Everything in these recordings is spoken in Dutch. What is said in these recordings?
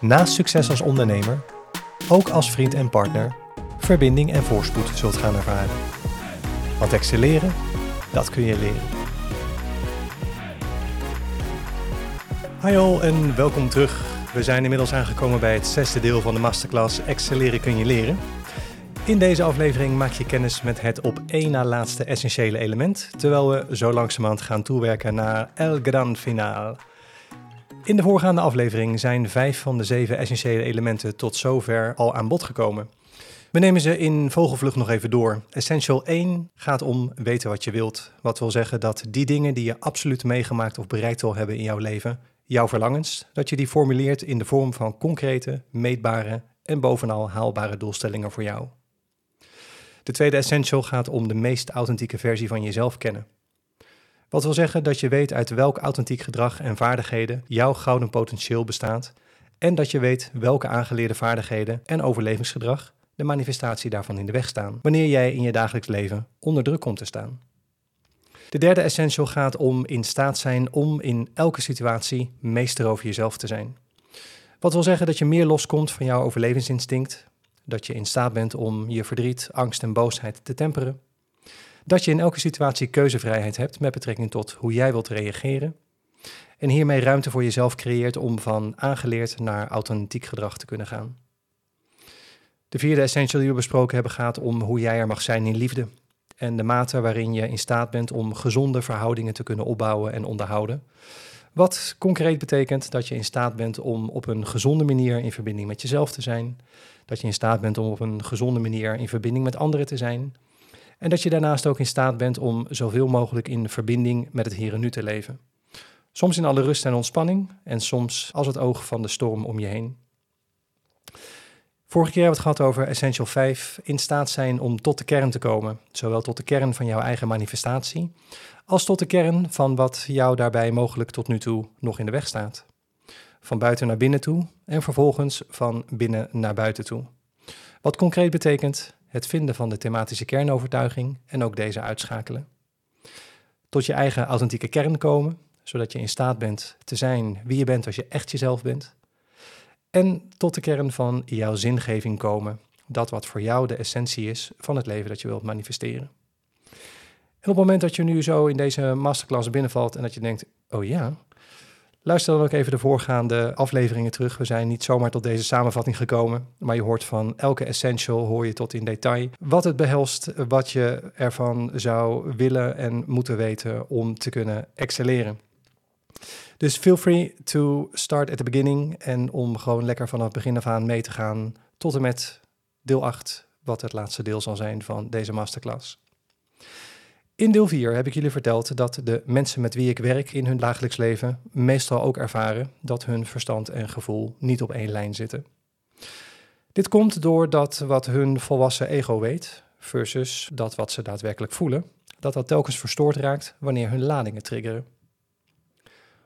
naast succes als ondernemer ook als vriend en partner verbinding en voorspoed zult gaan ervaren. Want excelleren, dat kun je leren. Hi all en welkom terug. We zijn inmiddels aangekomen bij het zesde deel van de masterclass Excelleren kun je leren. In deze aflevering maak je kennis met het op één na laatste essentiële element, terwijl we zo langzamerhand gaan toewerken naar El Gran Final. In de voorgaande aflevering zijn vijf van de zeven essentiële elementen tot zover al aan bod gekomen. We nemen ze in vogelvlucht nog even door. Essential 1 gaat om weten wat je wilt. Wat wil zeggen dat die dingen die je absoluut meegemaakt of bereikt wil hebben in jouw leven, jouw verlangens, dat je die formuleert in de vorm van concrete, meetbare en bovenal haalbare doelstellingen voor jou. De tweede essential gaat om de meest authentieke versie van jezelf kennen. Wat wil zeggen dat je weet uit welk authentiek gedrag en vaardigheden jouw gouden potentieel bestaat en dat je weet welke aangeleerde vaardigheden en overlevingsgedrag de manifestatie daarvan in de weg staan, wanneer jij in je dagelijks leven onder druk komt te staan. De derde essential gaat om in staat zijn om in elke situatie meester over jezelf te zijn. Wat wil zeggen dat je meer loskomt van jouw overlevingsinstinct, dat je in staat bent om je verdriet, angst en boosheid te temperen, dat je in elke situatie keuzevrijheid hebt met betrekking tot hoe jij wilt reageren en hiermee ruimte voor jezelf creëert om van aangeleerd naar authentiek gedrag te kunnen gaan. De vierde essential die we besproken hebben gaat om hoe jij er mag zijn in liefde en de mate waarin je in staat bent om gezonde verhoudingen te kunnen opbouwen en onderhouden. Wat concreet betekent dat je in staat bent om op een gezonde manier in verbinding met jezelf te zijn, dat je in staat bent om op een gezonde manier in verbinding met anderen te zijn en dat je daarnaast ook in staat bent om zoveel mogelijk in verbinding met het hier en nu te leven. Soms in alle rust en ontspanning en soms als het oog van de storm om je heen. Vorige keer hebben we het gehad over Essential 5, in staat zijn om tot de kern te komen. Zowel tot de kern van jouw eigen manifestatie, als tot de kern van wat jou daarbij mogelijk tot nu toe nog in de weg staat. Van buiten naar binnen toe en vervolgens van binnen naar buiten toe. Wat concreet betekent het vinden van de thematische kernovertuiging en ook deze uitschakelen. Tot je eigen authentieke kern komen, zodat je in staat bent te zijn wie je bent als je echt jezelf bent. En tot de kern van jouw zingeving komen, dat wat voor jou de essentie is van het leven dat je wilt manifesteren. En op het moment dat je nu zo in deze masterclass binnenvalt en dat je denkt, oh ja, Luister dan ook even de voorgaande afleveringen terug. We zijn niet zomaar tot deze samenvatting gekomen, maar je hoort van elke essential, hoor je tot in detail wat het behelst, wat je ervan zou willen en moeten weten om te kunnen excelleren. Dus feel free to start at the beginning en om gewoon lekker vanaf begin af aan mee te gaan tot en met deel 8, wat het laatste deel zal zijn van deze masterclass. In deel 4 heb ik jullie verteld dat de mensen met wie ik werk in hun dagelijks leven meestal ook ervaren dat hun verstand en gevoel niet op één lijn zitten. Dit komt doordat wat hun volwassen ego weet versus dat wat ze daadwerkelijk voelen, dat dat telkens verstoord raakt wanneer hun ladingen triggeren.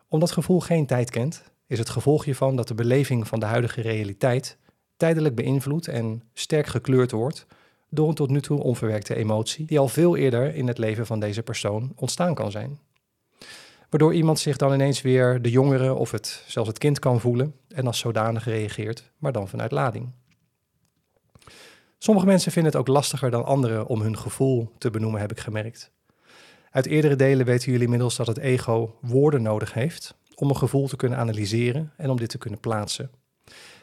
Omdat gevoel geen tijd kent, is het gevolg hiervan dat de beleving van de huidige realiteit tijdelijk beïnvloed en sterk gekleurd wordt door een tot nu toe onverwerkte emotie, die al veel eerder in het leven van deze persoon ontstaan kan zijn. Waardoor iemand zich dan ineens weer de jongere of het, zelfs het kind kan voelen en als zodanig reageert, maar dan vanuit lading. Sommige mensen vinden het ook lastiger dan anderen om hun gevoel te benoemen, heb ik gemerkt. Uit eerdere delen weten jullie inmiddels dat het ego woorden nodig heeft om een gevoel te kunnen analyseren en om dit te kunnen plaatsen.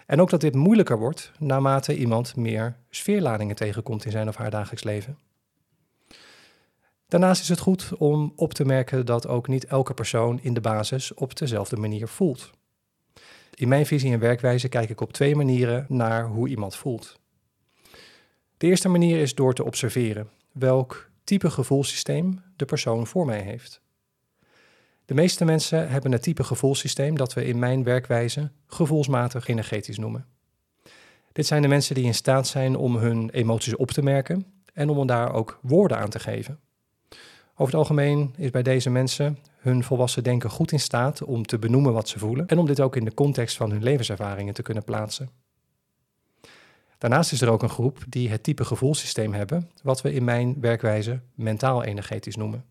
En ook dat dit moeilijker wordt naarmate iemand meer sfeerladingen tegenkomt in zijn of haar dagelijks leven. Daarnaast is het goed om op te merken dat ook niet elke persoon in de basis op dezelfde manier voelt. In mijn visie en werkwijze kijk ik op twee manieren naar hoe iemand voelt. De eerste manier is door te observeren welk type gevoelssysteem de persoon voor mij heeft. De meeste mensen hebben het type gevoelssysteem dat we in mijn werkwijze gevoelsmatig energetisch noemen. Dit zijn de mensen die in staat zijn om hun emoties op te merken en om daar ook woorden aan te geven. Over het algemeen is bij deze mensen hun volwassen denken goed in staat om te benoemen wat ze voelen en om dit ook in de context van hun levenservaringen te kunnen plaatsen. Daarnaast is er ook een groep die het type gevoelssysteem hebben, wat we in mijn werkwijze mentaal-energetisch noemen.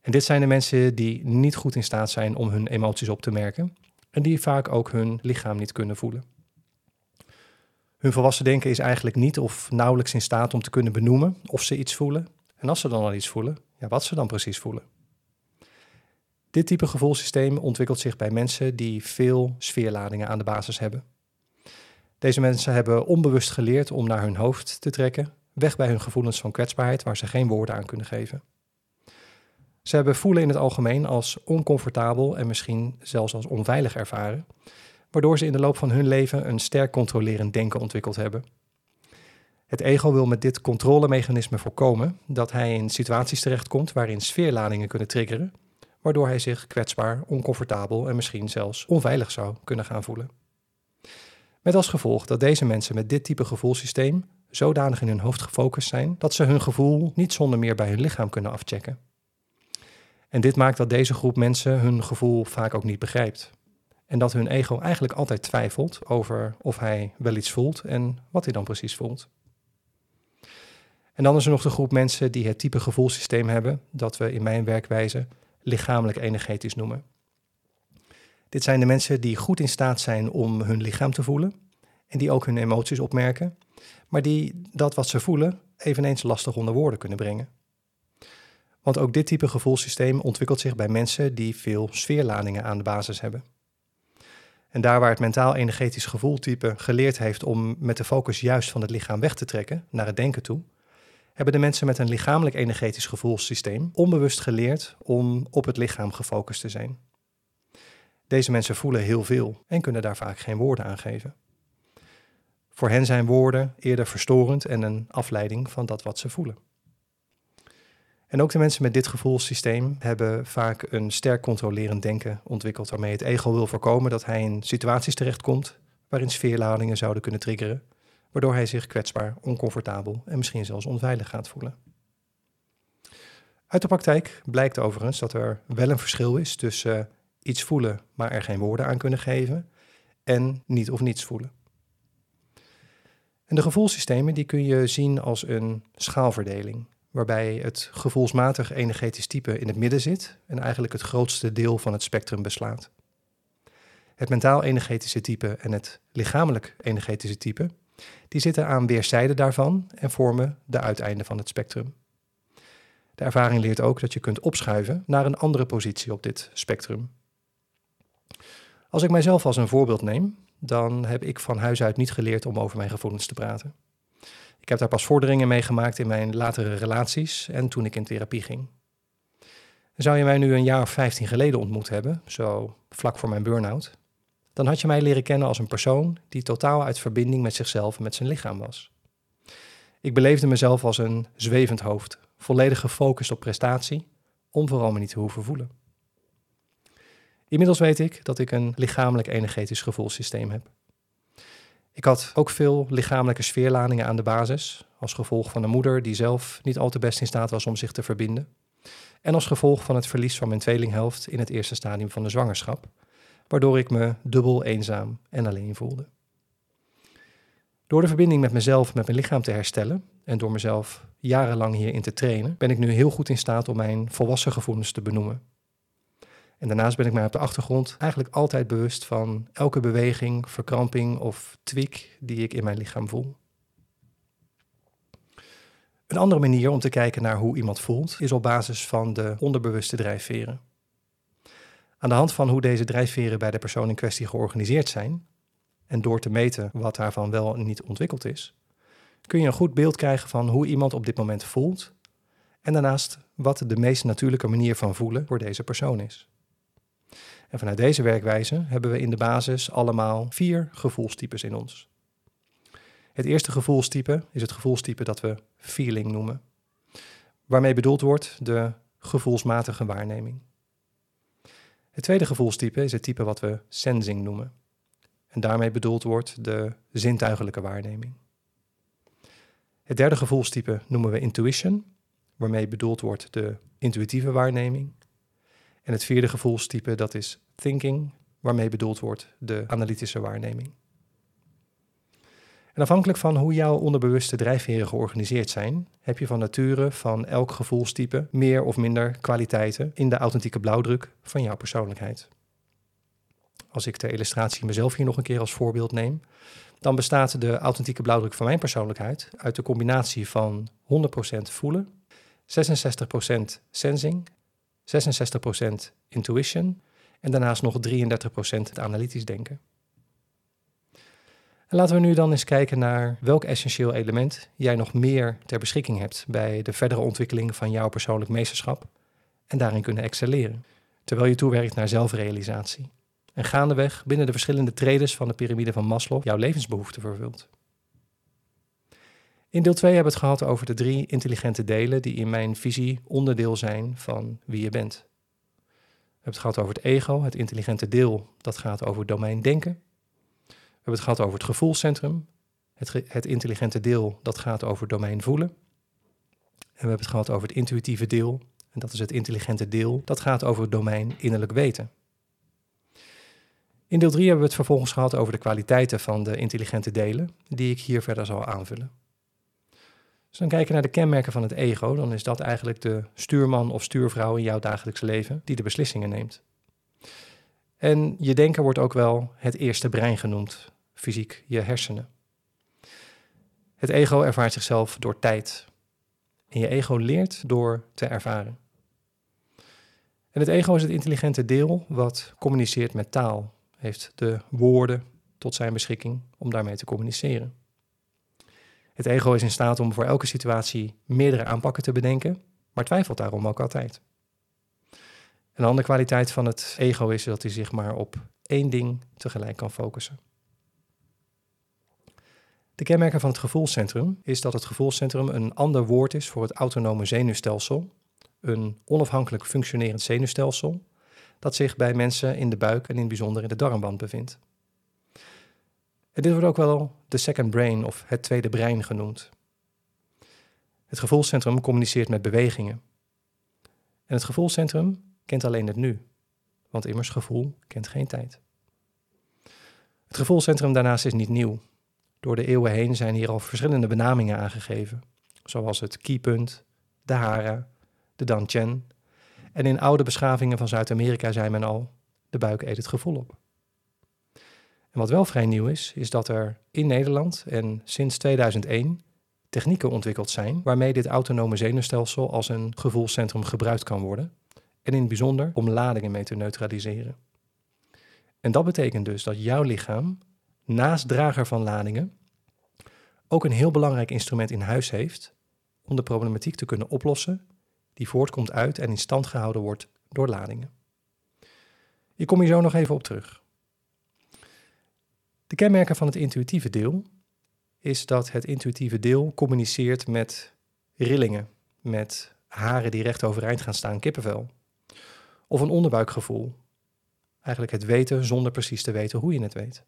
En dit zijn de mensen die niet goed in staat zijn om hun emoties op te merken en die vaak ook hun lichaam niet kunnen voelen. Hun volwassen denken is eigenlijk niet of nauwelijks in staat om te kunnen benoemen of ze iets voelen. En als ze dan al iets voelen, ja, wat ze dan precies voelen. Dit type gevoelssysteem ontwikkelt zich bij mensen die veel sfeerladingen aan de basis hebben. Deze mensen hebben onbewust geleerd om naar hun hoofd te trekken, weg bij hun gevoelens van kwetsbaarheid waar ze geen woorden aan kunnen geven. Ze hebben voelen in het algemeen als oncomfortabel en misschien zelfs als onveilig ervaren, waardoor ze in de loop van hun leven een sterk controlerend denken ontwikkeld hebben. Het ego wil met dit controlemechanisme voorkomen dat hij in situaties terechtkomt waarin sfeerladingen kunnen triggeren, waardoor hij zich kwetsbaar, oncomfortabel en misschien zelfs onveilig zou kunnen gaan voelen. Met als gevolg dat deze mensen met dit type gevoelssysteem zodanig in hun hoofd gefocust zijn dat ze hun gevoel niet zonder meer bij hun lichaam kunnen afchecken. En dit maakt dat deze groep mensen hun gevoel vaak ook niet begrijpt. En dat hun ego eigenlijk altijd twijfelt over of hij wel iets voelt en wat hij dan precies voelt. En dan is er nog de groep mensen die het type gevoelssysteem hebben dat we in mijn werkwijze lichamelijk energetisch noemen. Dit zijn de mensen die goed in staat zijn om hun lichaam te voelen en die ook hun emoties opmerken, maar die dat wat ze voelen eveneens lastig onder woorden kunnen brengen. Want ook dit type gevoelssysteem ontwikkelt zich bij mensen die veel sfeerladingen aan de basis hebben. En daar waar het mentaal-energetisch gevoeltype geleerd heeft om met de focus juist van het lichaam weg te trekken, naar het denken toe, hebben de mensen met een lichamelijk-energetisch gevoelssysteem onbewust geleerd om op het lichaam gefocust te zijn. Deze mensen voelen heel veel en kunnen daar vaak geen woorden aan geven. Voor hen zijn woorden eerder verstorend en een afleiding van dat wat ze voelen. En ook de mensen met dit gevoelssysteem hebben vaak een sterk controlerend denken ontwikkeld, waarmee het ego wil voorkomen dat hij in situaties terechtkomt waarin sfeerladingen zouden kunnen triggeren, waardoor hij zich kwetsbaar, oncomfortabel en misschien zelfs onveilig gaat voelen. Uit de praktijk blijkt overigens dat er wel een verschil is tussen iets voelen, maar er geen woorden aan kunnen geven, en niet of niets voelen. En de gevoelssystemen die kun je zien als een schaalverdeling waarbij het gevoelsmatig energetisch type in het midden zit en eigenlijk het grootste deel van het spectrum beslaat. Het mentaal-energetische type en het lichamelijk-energetische type, die zitten aan weerszijden daarvan en vormen de uiteinden van het spectrum. De ervaring leert ook dat je kunt opschuiven naar een andere positie op dit spectrum. Als ik mijzelf als een voorbeeld neem, dan heb ik van huis uit niet geleerd om over mijn gevoelens te praten. Ik heb daar pas vorderingen mee gemaakt in mijn latere relaties en toen ik in therapie ging. Zou je mij nu een jaar of 15 geleden ontmoet hebben, zo vlak voor mijn burn-out, dan had je mij leren kennen als een persoon die totaal uit verbinding met zichzelf en met zijn lichaam was. Ik beleefde mezelf als een zwevend hoofd, volledig gefocust op prestatie, om vooral me niet te hoeven voelen. Inmiddels weet ik dat ik een lichamelijk-energetisch gevoelssysteem heb. Ik had ook veel lichamelijke sfeerladingen aan de basis, als gevolg van een moeder die zelf niet al te best in staat was om zich te verbinden. En als gevolg van het verlies van mijn tweelinghelft in het eerste stadium van de zwangerschap, waardoor ik me dubbel eenzaam en alleen voelde. Door de verbinding met mezelf, met mijn lichaam te herstellen en door mezelf jarenlang hierin te trainen, ben ik nu heel goed in staat om mijn volwassen gevoelens te benoemen en daarnaast ben ik mij op de achtergrond eigenlijk altijd bewust van elke beweging, verkramping of tweak die ik in mijn lichaam voel. Een andere manier om te kijken naar hoe iemand voelt is op basis van de onderbewuste drijfveren. Aan de hand van hoe deze drijfveren bij de persoon in kwestie georganiseerd zijn, en door te meten wat daarvan wel en niet ontwikkeld is, kun je een goed beeld krijgen van hoe iemand op dit moment voelt en daarnaast wat de meest natuurlijke manier van voelen voor deze persoon is. En vanuit deze werkwijze hebben we in de basis allemaal vier gevoelstypes in ons. Het eerste gevoelstype is het gevoelstype dat we feeling noemen, waarmee bedoeld wordt de gevoelsmatige waarneming. Het tweede gevoelstype is het type wat we sensing noemen. En daarmee bedoeld wordt de zintuigelijke waarneming. Het derde gevoelstype noemen we intuition, waarmee bedoeld wordt de intuïtieve waarneming. En het vierde gevoelstype dat is thinking, waarmee bedoeld wordt de analytische waarneming. En afhankelijk van hoe jouw onderbewuste drijfveren georganiseerd zijn, heb je van nature van elk gevoelstype meer of minder kwaliteiten in de authentieke blauwdruk van jouw persoonlijkheid. Als ik de illustratie mezelf hier nog een keer als voorbeeld neem, dan bestaat de authentieke blauwdruk van mijn persoonlijkheid uit de combinatie van 100% voelen, 66% sensing, 66% intuition en daarnaast nog 33% het analytisch denken. En laten we nu dan eens kijken naar welk essentieel element jij nog meer ter beschikking hebt bij de verdere ontwikkeling van jouw persoonlijk meesterschap en daarin kunnen excelleren, terwijl je toewerkt naar zelfrealisatie. En gaandeweg binnen de verschillende tredes van de piramide van Maslow jouw levensbehoeften vervult. In deel 2 hebben we het gehad over de drie intelligente delen die in mijn visie onderdeel zijn van wie je bent. We hebben het gehad over het ego, het intelligente deel, dat gaat over domein denken. We hebben het gehad over het gevoelscentrum, het, het intelligente deel, dat gaat over domein voelen. En we hebben het gehad over het intuïtieve deel, en dat is het intelligente deel, dat gaat over het domein innerlijk weten. In deel 3 hebben we het vervolgens gehad over de kwaliteiten van de intelligente delen, die ik hier verder zal aanvullen. Als we dan kijken naar de kenmerken van het ego, dan is dat eigenlijk de stuurman of stuurvrouw in jouw dagelijks leven die de beslissingen neemt. En je denken wordt ook wel het eerste brein genoemd, fysiek je hersenen. Het ego ervaart zichzelf door tijd. En je ego leert door te ervaren. En het ego is het intelligente deel wat communiceert met taal, heeft de woorden tot zijn beschikking om daarmee te communiceren. Het ego is in staat om voor elke situatie meerdere aanpakken te bedenken, maar twijfelt daarom ook altijd. Een andere kwaliteit van het ego is dat hij zich maar op één ding tegelijk kan focussen. De kenmerken van het gevoelscentrum is dat het gevoelscentrum een ander woord is voor het autonome zenuwstelsel, een onafhankelijk functionerend zenuwstelsel dat zich bij mensen in de buik en in het bijzonder in de darmwand bevindt. Dit wordt ook wel de second brain of het tweede brein genoemd. Het gevoelscentrum communiceert met bewegingen. En het gevoelscentrum kent alleen het nu, want immers gevoel kent geen tijd. Het gevoelscentrum daarnaast is niet nieuw. Door de eeuwen heen zijn hier al verschillende benamingen aangegeven, zoals het keypunt, de hara, de danchen. En in oude beschavingen van Zuid-Amerika zei men al, de buik eet het gevoel op. En wat wel vrij nieuw is, is dat er in Nederland en sinds 2001 technieken ontwikkeld zijn waarmee dit autonome zenuwstelsel als een gevoelscentrum gebruikt kan worden. En in het bijzonder om ladingen mee te neutraliseren. En dat betekent dus dat jouw lichaam, naast drager van ladingen, ook een heel belangrijk instrument in huis heeft om de problematiek te kunnen oplossen die voortkomt uit en in stand gehouden wordt door ladingen. Ik kom hier zo nog even op terug. De kenmerken van het intuïtieve deel is dat het intuïtieve deel communiceert met rillingen, met haren die recht overeind gaan staan, kippenvel. Of een onderbuikgevoel. Eigenlijk het weten zonder precies te weten hoe je het weet.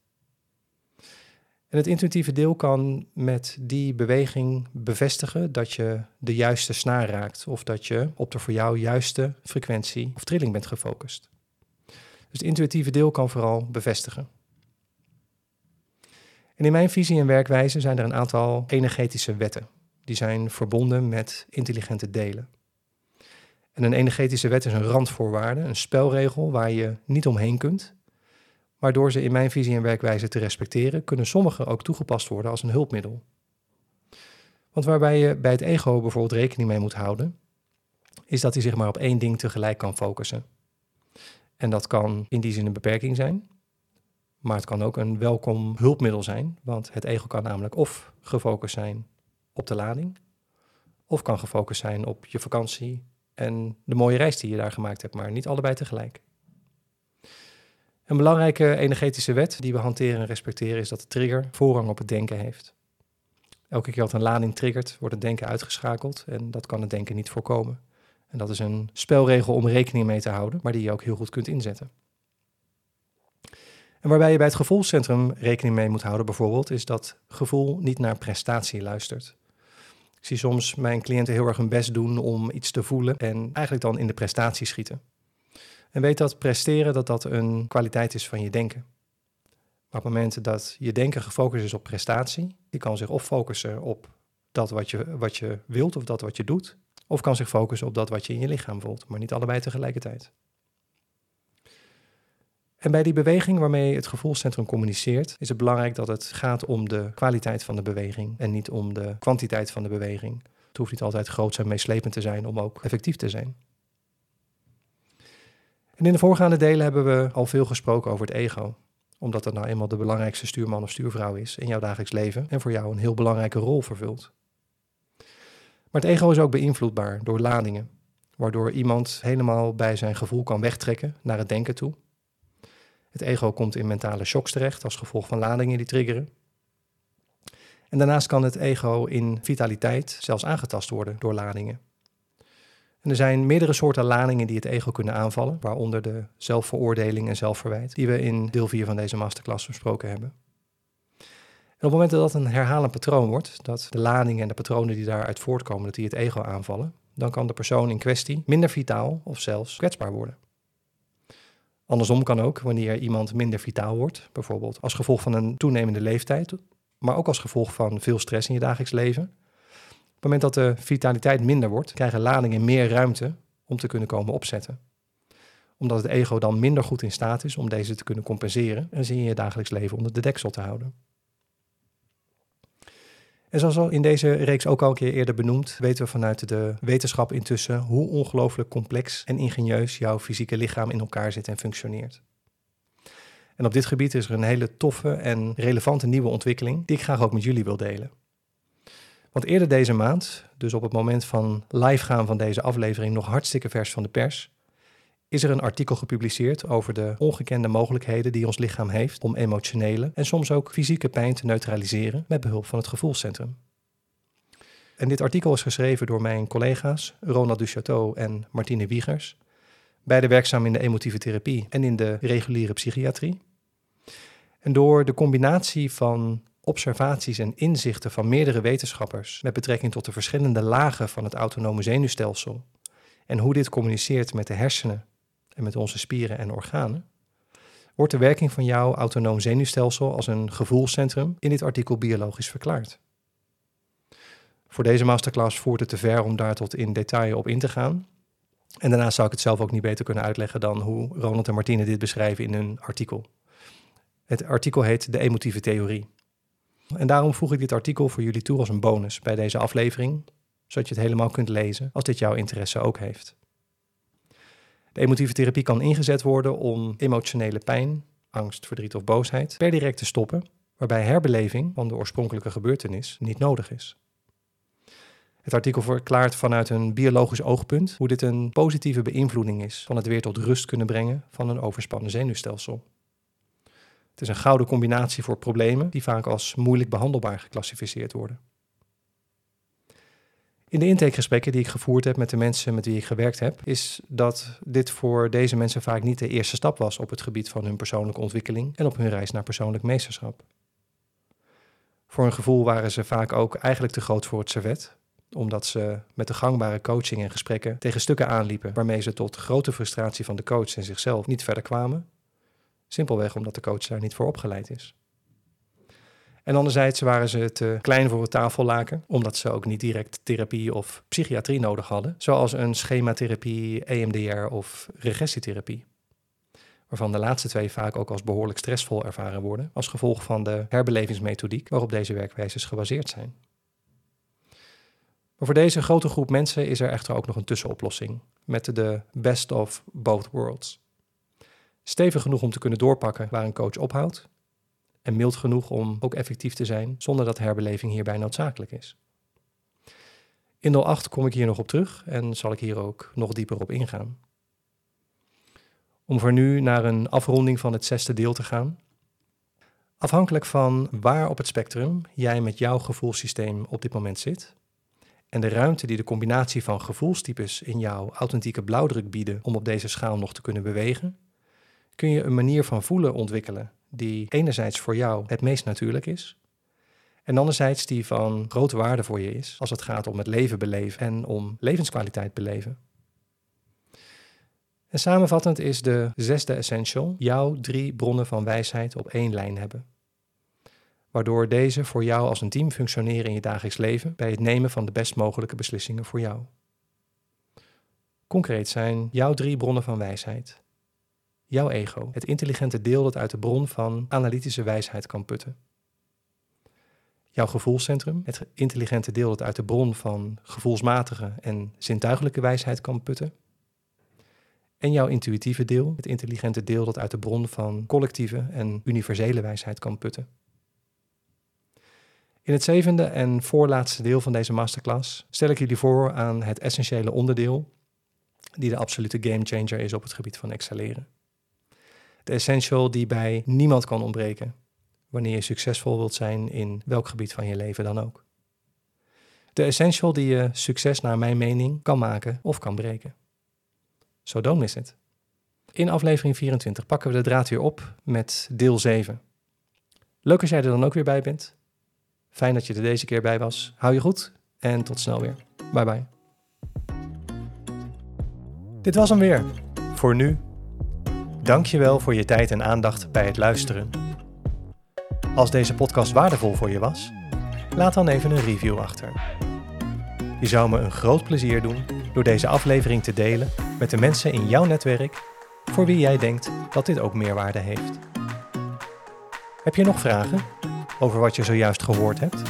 En het intuïtieve deel kan met die beweging bevestigen dat je de juiste snaar raakt of dat je op de voor jou juiste frequentie of trilling bent gefocust. Dus het intuïtieve deel kan vooral bevestigen. En in mijn visie en werkwijze zijn er een aantal energetische wetten. Die zijn verbonden met intelligente delen. En een energetische wet is een randvoorwaarde, een spelregel waar je niet omheen kunt. Maar door ze in mijn visie en werkwijze te respecteren, kunnen sommige ook toegepast worden als een hulpmiddel. Want waarbij je bij het ego bijvoorbeeld rekening mee moet houden, is dat hij zich maar op één ding tegelijk kan focussen. En dat kan in die zin een beperking zijn, maar het kan ook een welkom hulpmiddel zijn, want het ego kan namelijk of gefocust zijn op de lading, of kan gefocust zijn op je vakantie en de mooie reis die je daar gemaakt hebt, maar niet allebei tegelijk. Een belangrijke energetische wet die we hanteren en respecteren is dat de trigger voorrang op het denken heeft. Elke keer dat een lading triggert, wordt het denken uitgeschakeld en dat kan het denken niet voorkomen. En dat is een spelregel om rekening mee te houden, maar die je ook heel goed kunt inzetten. En waarbij je bij het gevoelscentrum rekening mee moet houden, bijvoorbeeld, is dat gevoel niet naar prestatie luistert. Ik zie soms mijn cliënten heel erg hun best doen om iets te voelen en eigenlijk dan in de prestatie schieten. En weet dat presteren dat dat een kwaliteit is van je denken. Maar op het moment dat je denken gefocust is op prestatie, die kan zich of focussen op dat wat je, wat je wilt of dat wat je doet, of kan zich focussen op dat wat je in je lichaam voelt, maar niet allebei tegelijkertijd. En bij die beweging waarmee het gevoelscentrum communiceert, is het belangrijk dat het gaat om de kwaliteit van de beweging en niet om de kwantiteit van de beweging. Het hoeft niet altijd groot en meeslepend te zijn om ook effectief te zijn. En in de voorgaande delen hebben we al veel gesproken over het ego, omdat het nou eenmaal de belangrijkste stuurman of stuurvrouw is in jouw dagelijks leven en voor jou een heel belangrijke rol vervult. Maar het ego is ook beïnvloedbaar door ladingen, waardoor iemand helemaal bij zijn gevoel kan wegtrekken naar het denken toe het ego komt in mentale shocks terecht als gevolg van ladingen die triggeren. En daarnaast kan het ego in vitaliteit zelfs aangetast worden door ladingen. En er zijn meerdere soorten ladingen die het ego kunnen aanvallen, waaronder de zelfveroordeling en zelfverwijt, die we in deel 4 van deze masterclass besproken hebben. En op het moment dat dat een herhalend patroon wordt, dat de ladingen en de patronen die daaruit voortkomen, dat die het ego aanvallen, dan kan de persoon in kwestie minder vitaal of zelfs kwetsbaar worden. Andersom kan ook wanneer iemand minder vitaal wordt, bijvoorbeeld als gevolg van een toenemende leeftijd, maar ook als gevolg van veel stress in je dagelijks leven. Op het moment dat de vitaliteit minder wordt, krijgen ladingen meer ruimte om te kunnen komen opzetten. Omdat het ego dan minder goed in staat is om deze te kunnen compenseren en ze in je dagelijks leven onder de deksel te houden. En zoals al in deze reeks ook al een keer eerder benoemd, weten we vanuit de wetenschap intussen hoe ongelooflijk complex en ingenieus jouw fysieke lichaam in elkaar zit en functioneert. En op dit gebied is er een hele toffe en relevante nieuwe ontwikkeling die ik graag ook met jullie wil delen. Want eerder deze maand, dus op het moment van live gaan van deze aflevering nog hartstikke vers van de pers, is er een artikel gepubliceerd over de ongekende mogelijkheden die ons lichaam heeft om emotionele en soms ook fysieke pijn te neutraliseren met behulp van het gevoelscentrum. En dit artikel is geschreven door mijn collega's Ronald Duchateau en Martine Wiegers, beide werkzaam in de emotieve therapie en in de reguliere psychiatrie. En door de combinatie van observaties en inzichten van meerdere wetenschappers met betrekking tot de verschillende lagen van het autonome zenuwstelsel en hoe dit communiceert met de hersenen en met onze spieren en organen, wordt de werking van jouw autonoom zenuwstelsel als een gevoelscentrum in dit artikel biologisch verklaard. Voor deze masterclass voert het te ver om daar tot in detail op in te gaan. En daarnaast zou ik het zelf ook niet beter kunnen uitleggen dan hoe Ronald en Martine dit beschrijven in hun artikel. Het artikel heet De emotieve theorie. En daarom voeg ik dit artikel voor jullie toe als een bonus bij deze aflevering, zodat je het helemaal kunt lezen als dit jouw interesse ook heeft. De emotieve therapie kan ingezet worden om emotionele pijn, angst, verdriet of boosheid per direct te stoppen, waarbij herbeleving van de oorspronkelijke gebeurtenis niet nodig is. Het artikel verklaart vanuit een biologisch oogpunt hoe dit een positieve beïnvloeding is van het weer tot rust kunnen brengen van een overspannen zenuwstelsel. Het is een gouden combinatie voor problemen die vaak als moeilijk behandelbaar geclassificeerd worden. In de intakegesprekken die ik gevoerd heb met de mensen met wie ik gewerkt heb, is dat dit voor deze mensen vaak niet de eerste stap was op het gebied van hun persoonlijke ontwikkeling en op hun reis naar persoonlijk meesterschap. Voor hun gevoel waren ze vaak ook eigenlijk te groot voor het servet, omdat ze met de gangbare coaching en gesprekken tegen stukken aanliepen waarmee ze tot grote frustratie van de coach en zichzelf niet verder kwamen. Simpelweg omdat de coach daar niet voor opgeleid is. En anderzijds waren ze te klein voor het tafellaken, omdat ze ook niet direct therapie of psychiatrie nodig hadden, zoals een schematherapie, EMDR of regressietherapie. Waarvan de laatste twee vaak ook als behoorlijk stressvol ervaren worden, als gevolg van de herbelevingsmethodiek waarop deze werkwijzes gebaseerd zijn. Maar voor deze grote groep mensen is er echter ook nog een tussenoplossing, met de best of both worlds. Stevig genoeg om te kunnen doorpakken waar een coach ophoudt, en mild genoeg om ook effectief te zijn zonder dat herbeleving hierbij noodzakelijk is. In 08 kom ik hier nog op terug en zal ik hier ook nog dieper op ingaan. Om voor nu naar een afronding van het zesde deel te gaan. Afhankelijk van waar op het spectrum jij met jouw gevoelssysteem op dit moment zit en de ruimte die de combinatie van gevoelstypes in jouw authentieke blauwdruk bieden om op deze schaal nog te kunnen bewegen, kun je een manier van voelen ontwikkelen die enerzijds voor jou het meest natuurlijk is, en anderzijds die van grote waarde voor je is als het gaat om het leven beleven en om levenskwaliteit beleven. En samenvattend is de zesde essential jouw drie bronnen van wijsheid op één lijn hebben. Waardoor deze voor jou als een team functioneren in je dagelijks leven bij het nemen van de best mogelijke beslissingen voor jou. Concreet zijn jouw drie bronnen van wijsheid. Jouw ego, het intelligente deel dat uit de bron van analytische wijsheid kan putten. Jouw gevoelscentrum, het intelligente deel dat uit de bron van gevoelsmatige en zintuigelijke wijsheid kan putten. En jouw intuïtieve deel, het intelligente deel dat uit de bron van collectieve en universele wijsheid kan putten. In het zevende en voorlaatste deel van deze masterclass stel ik jullie voor aan het essentiële onderdeel die de absolute gamechanger is op het gebied van excelleren. De essential die bij niemand kan ontbreken wanneer je succesvol wilt zijn in welk gebied van je leven dan ook. De essential die je succes naar mijn mening kan maken of kan breken. So don't miss it. In aflevering 24 pakken we de draad weer op met deel 7. Leuk als jij er dan ook weer bij bent. Fijn dat je er deze keer bij was. Hou je goed en tot snel weer. Bye bye. Dit was hem weer. Voor nu. Dank je wel voor je tijd en aandacht bij het luisteren. Als deze podcast waardevol voor je was, laat dan even een review achter. Je zou me een groot plezier doen door deze aflevering te delen met de mensen in jouw netwerk voor wie jij denkt dat dit ook meerwaarde heeft. Heb je nog vragen over wat je zojuist gehoord hebt?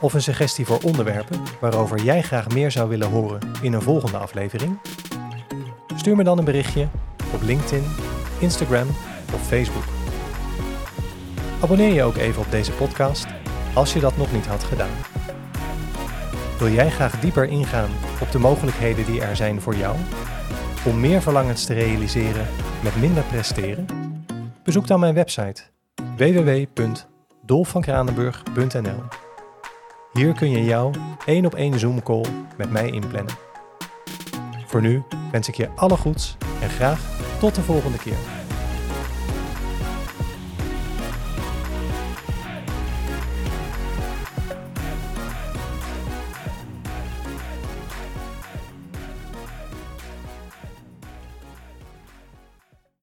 Of een suggestie voor onderwerpen waarover jij graag meer zou willen horen in een volgende aflevering? Stuur me dan een berichtje op LinkedIn, Instagram of Facebook. Abonneer je ook even op deze podcast als je dat nog niet had gedaan. Wil jij graag dieper ingaan op de mogelijkheden die er zijn voor jou om meer verlangens te realiseren met minder presteren? Bezoek dan mijn website www.dolfvankranenburg.nl. Hier kun je jouw één op één Zoom call met mij inplannen. Voor nu wens ik je alle goeds en graag tot de volgende keer.